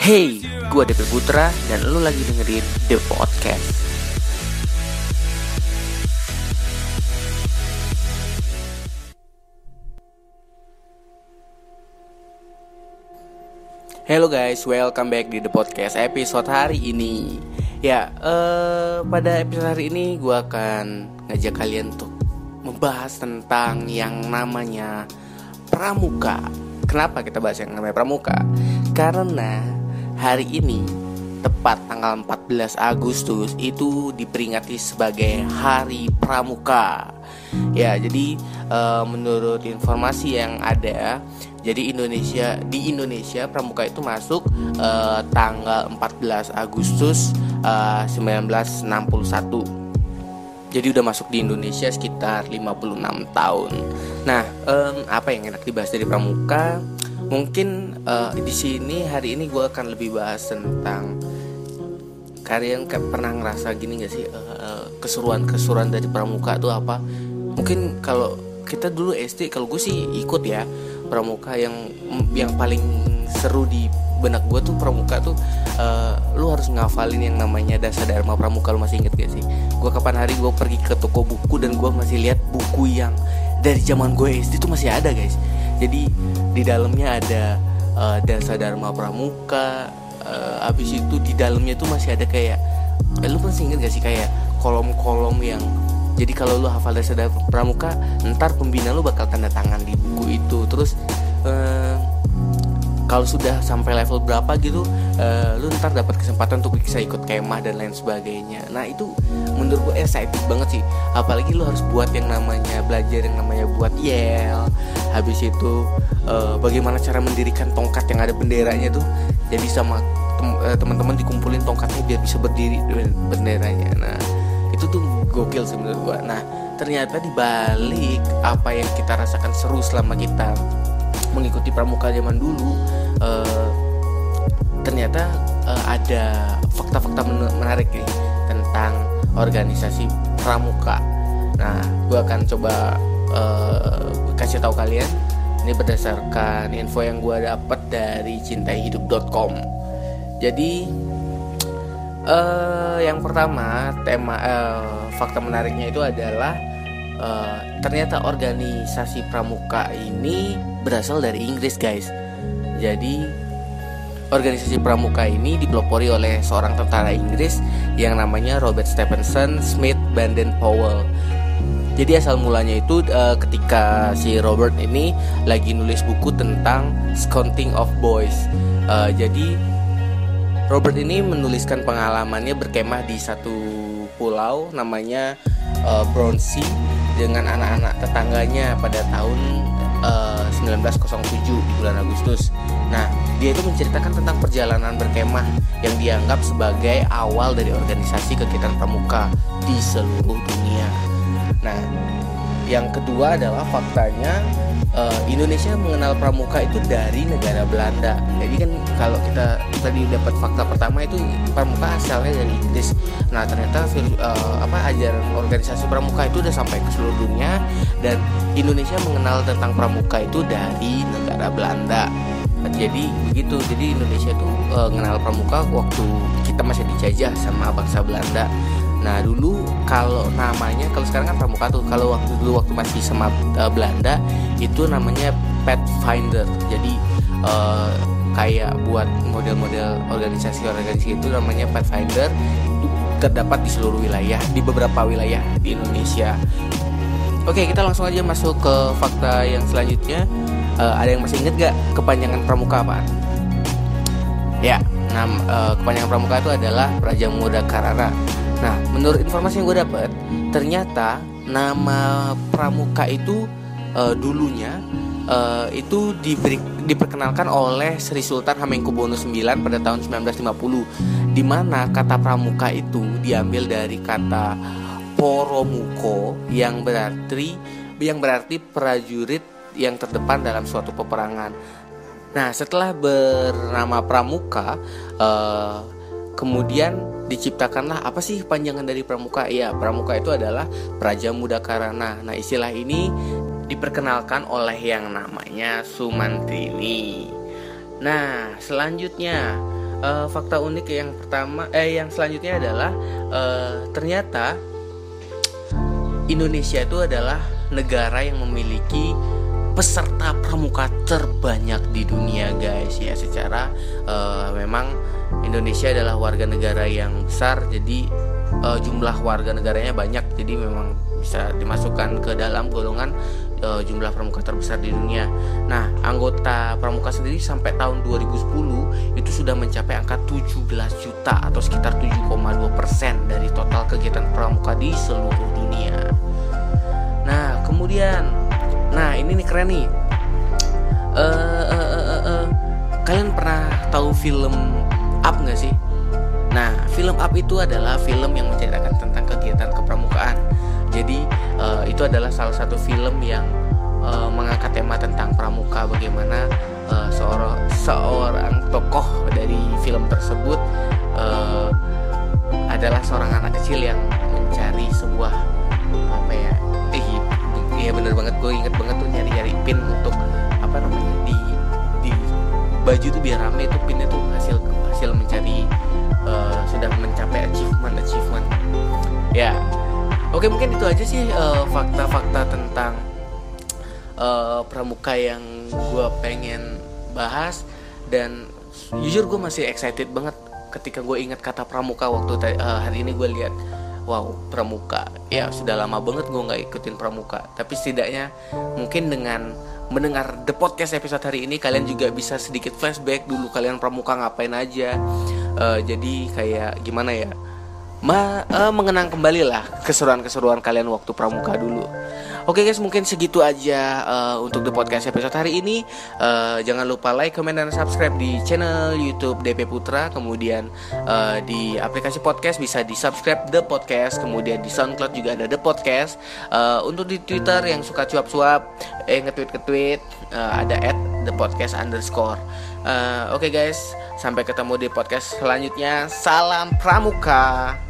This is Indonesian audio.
Hey, gue Depe Putra dan lu lagi dengerin The Podcast. Hello guys, welcome back di The Podcast episode hari ini. Ya, uh, pada episode hari ini gue akan ngajak kalian untuk membahas tentang yang namanya pramuka. Kenapa kita bahas yang namanya pramuka? Karena hari ini tepat tanggal 14 Agustus itu diperingati sebagai Hari Pramuka. Ya, jadi uh, menurut informasi yang ada jadi Indonesia di Indonesia Pramuka itu masuk uh, tanggal 14 Agustus uh, eh, 1961. Jadi udah masuk di Indonesia sekitar 56 tahun. Nah, um, apa yang enak dibahas dari Pramuka? Mungkin uh, di sini hari ini gue akan lebih bahas tentang kalian pernah ngerasa gini gak sih uh, keseruan-keseruan dari Pramuka itu apa? Mungkin kalau kita dulu SD kalau gue sih ikut ya pramuka yang yang paling seru di benak gue tuh pramuka tuh uh, lu harus ngafalin yang namanya dasar dharma pramuka lu masih inget gak sih gue kapan hari gue pergi ke toko buku dan gue masih lihat buku yang dari zaman gue SD tuh masih ada guys. Jadi di dalamnya ada uh, dasar dharma pramuka uh, abis itu di dalamnya tuh masih ada kayak eh, lu masih inget gak sih kayak kolom-kolom yang jadi kalau lu hafal dasar pramuka ntar pembina lu bakal tanda tangan di buku itu. Terus uh, kalau sudah sampai level berapa gitu uh, lu ntar dapat kesempatan untuk bisa ikut kemah dan lain sebagainya. Nah itu menurut gue excited banget sih. Apalagi lu harus buat yang namanya belajar yang namanya buat yel habis itu uh, bagaimana cara mendirikan tongkat yang ada benderanya tuh jadi sama teman-teman dikumpulin tongkatnya biar bisa berdiri benderanya. Nah itu tuh gokil sih menurut gua. Nah ternyata di balik apa yang kita rasakan seru selama kita mengikuti pramuka zaman dulu uh, ternyata uh, ada fakta-fakta menarik nih tentang organisasi pramuka. Nah gua akan coba uh, kasih tahu kalian. Ini berdasarkan info yang gue dapat dari cintaihidup.com jadi uh, yang pertama tema uh, fakta menariknya itu adalah uh, ternyata organisasi pramuka ini berasal dari Inggris guys jadi organisasi pramuka ini dipelopori oleh seorang tentara Inggris yang namanya Robert Stephenson Smith Banden Powell jadi asal mulanya itu uh, ketika si Robert ini lagi nulis buku tentang Scounting of Boys. Uh, jadi Robert ini menuliskan pengalamannya berkemah di satu pulau namanya uh, Brownsea dengan anak-anak tetangganya pada tahun uh, 1907 di bulan Agustus. Nah, dia itu menceritakan tentang perjalanan berkemah yang dianggap sebagai awal dari organisasi kegiatan pramuka di seluruh dunia. Nah, yang kedua adalah faktanya uh, Indonesia mengenal pramuka itu dari negara Belanda. Jadi kan kalau kita tadi dapat fakta pertama itu pramuka asalnya dari Inggris. Nah ternyata uh, apa ajaran organisasi pramuka itu udah sampai ke seluruh dunia dan Indonesia mengenal tentang pramuka itu dari negara Belanda. Jadi begitu. Jadi Indonesia tuh uh, mengenal pramuka waktu kita masih dijajah sama bangsa Belanda. Nah dulu kalau namanya kalau sekarang kan pramuka tuh kalau waktu dulu waktu masih sama uh, Belanda itu namanya Pathfinder. Jadi uh, kayak buat model-model organisasi-organisasi itu namanya Pathfinder terdapat di seluruh wilayah di beberapa wilayah di Indonesia. Oke kita langsung aja masuk ke fakta yang selanjutnya. Uh, ada yang masih inget gak kepanjangan pramuka apa? Ya, nah, uh, kepanjangan pramuka itu adalah Praja Muda Karara Nah, menurut informasi yang gue dapat, ternyata nama Pramuka itu uh, dulunya uh, itu diberi, diperkenalkan oleh Sri Sultan Hamengkubuwono IX pada tahun 1950 di mana kata pramuka itu diambil dari kata poromuko yang berarti yang berarti prajurit yang terdepan dalam suatu peperangan. Nah, setelah bernama pramuka uh, kemudian diciptakanlah apa sih panjangan dari pramuka? Iya, pramuka itu adalah Praja Muda Karana. Nah, istilah ini diperkenalkan oleh yang namanya Sumantrini. Nah, selanjutnya uh, fakta unik yang pertama eh yang selanjutnya adalah uh, ternyata Indonesia itu adalah negara yang memiliki peserta pramuka terbanyak di dunia guys ya secara uh, memang Indonesia adalah warga negara yang besar jadi uh, jumlah warga negaranya banyak jadi memang bisa dimasukkan ke dalam golongan uh, jumlah pramuka terbesar di dunia. Nah, anggota pramuka sendiri sampai tahun 2010 itu sudah mencapai angka 17 juta atau sekitar 7,2 persen dari total kegiatan pramuka di seluruh dunia. Nah, kemudian, nah ini nih keren nih. Uh, uh, uh, uh, uh, kalian pernah tahu film Up nggak sih? Nah, film Up itu adalah film yang menceritakan tentang kegiatan kepramukaan jadi uh, itu adalah salah satu film yang uh, mengangkat tema tentang pramuka bagaimana uh, seorang seorang tokoh dari film tersebut uh, adalah seorang anak kecil yang mencari sebuah apa ya bener banget gue inget banget tuh nyari nyari pin untuk apa namanya di di baju tuh biar rame itu pinnya tuh hasil hasil mencari uh, sudah mencapai achievement achievement. Ya Oke mungkin itu aja sih eh, fakta-fakta uh, tentang uh, pramuka yang gue pengen bahas. Dan jujur gue masih excited banget ketika gue ingat kata pramuka waktu uh, hari ini gue lihat wow pramuka. Ya sudah lama banget gue nggak ikutin pramuka. Tapi setidaknya mungkin dengan mendengar the podcast episode hari ini kalian juga bisa sedikit flashback dulu kalian pramuka ngapain aja. Uh, jadi kayak gimana ya? Ma uh, mengenang kembali lah keseruan-keseruan kalian waktu pramuka dulu. Oke guys, mungkin segitu aja uh, untuk the podcast episode hari ini. Uh, jangan lupa like, comment, dan subscribe di channel YouTube DP Putra. Kemudian uh, di aplikasi podcast bisa di subscribe the podcast. Kemudian di SoundCloud juga ada the podcast. Uh, untuk di Twitter yang suka cuap-cuap, eh nge-tweet ke tweet, uh, ada at the podcast underscore. Uh, Oke guys, sampai ketemu di podcast selanjutnya. Salam Pramuka.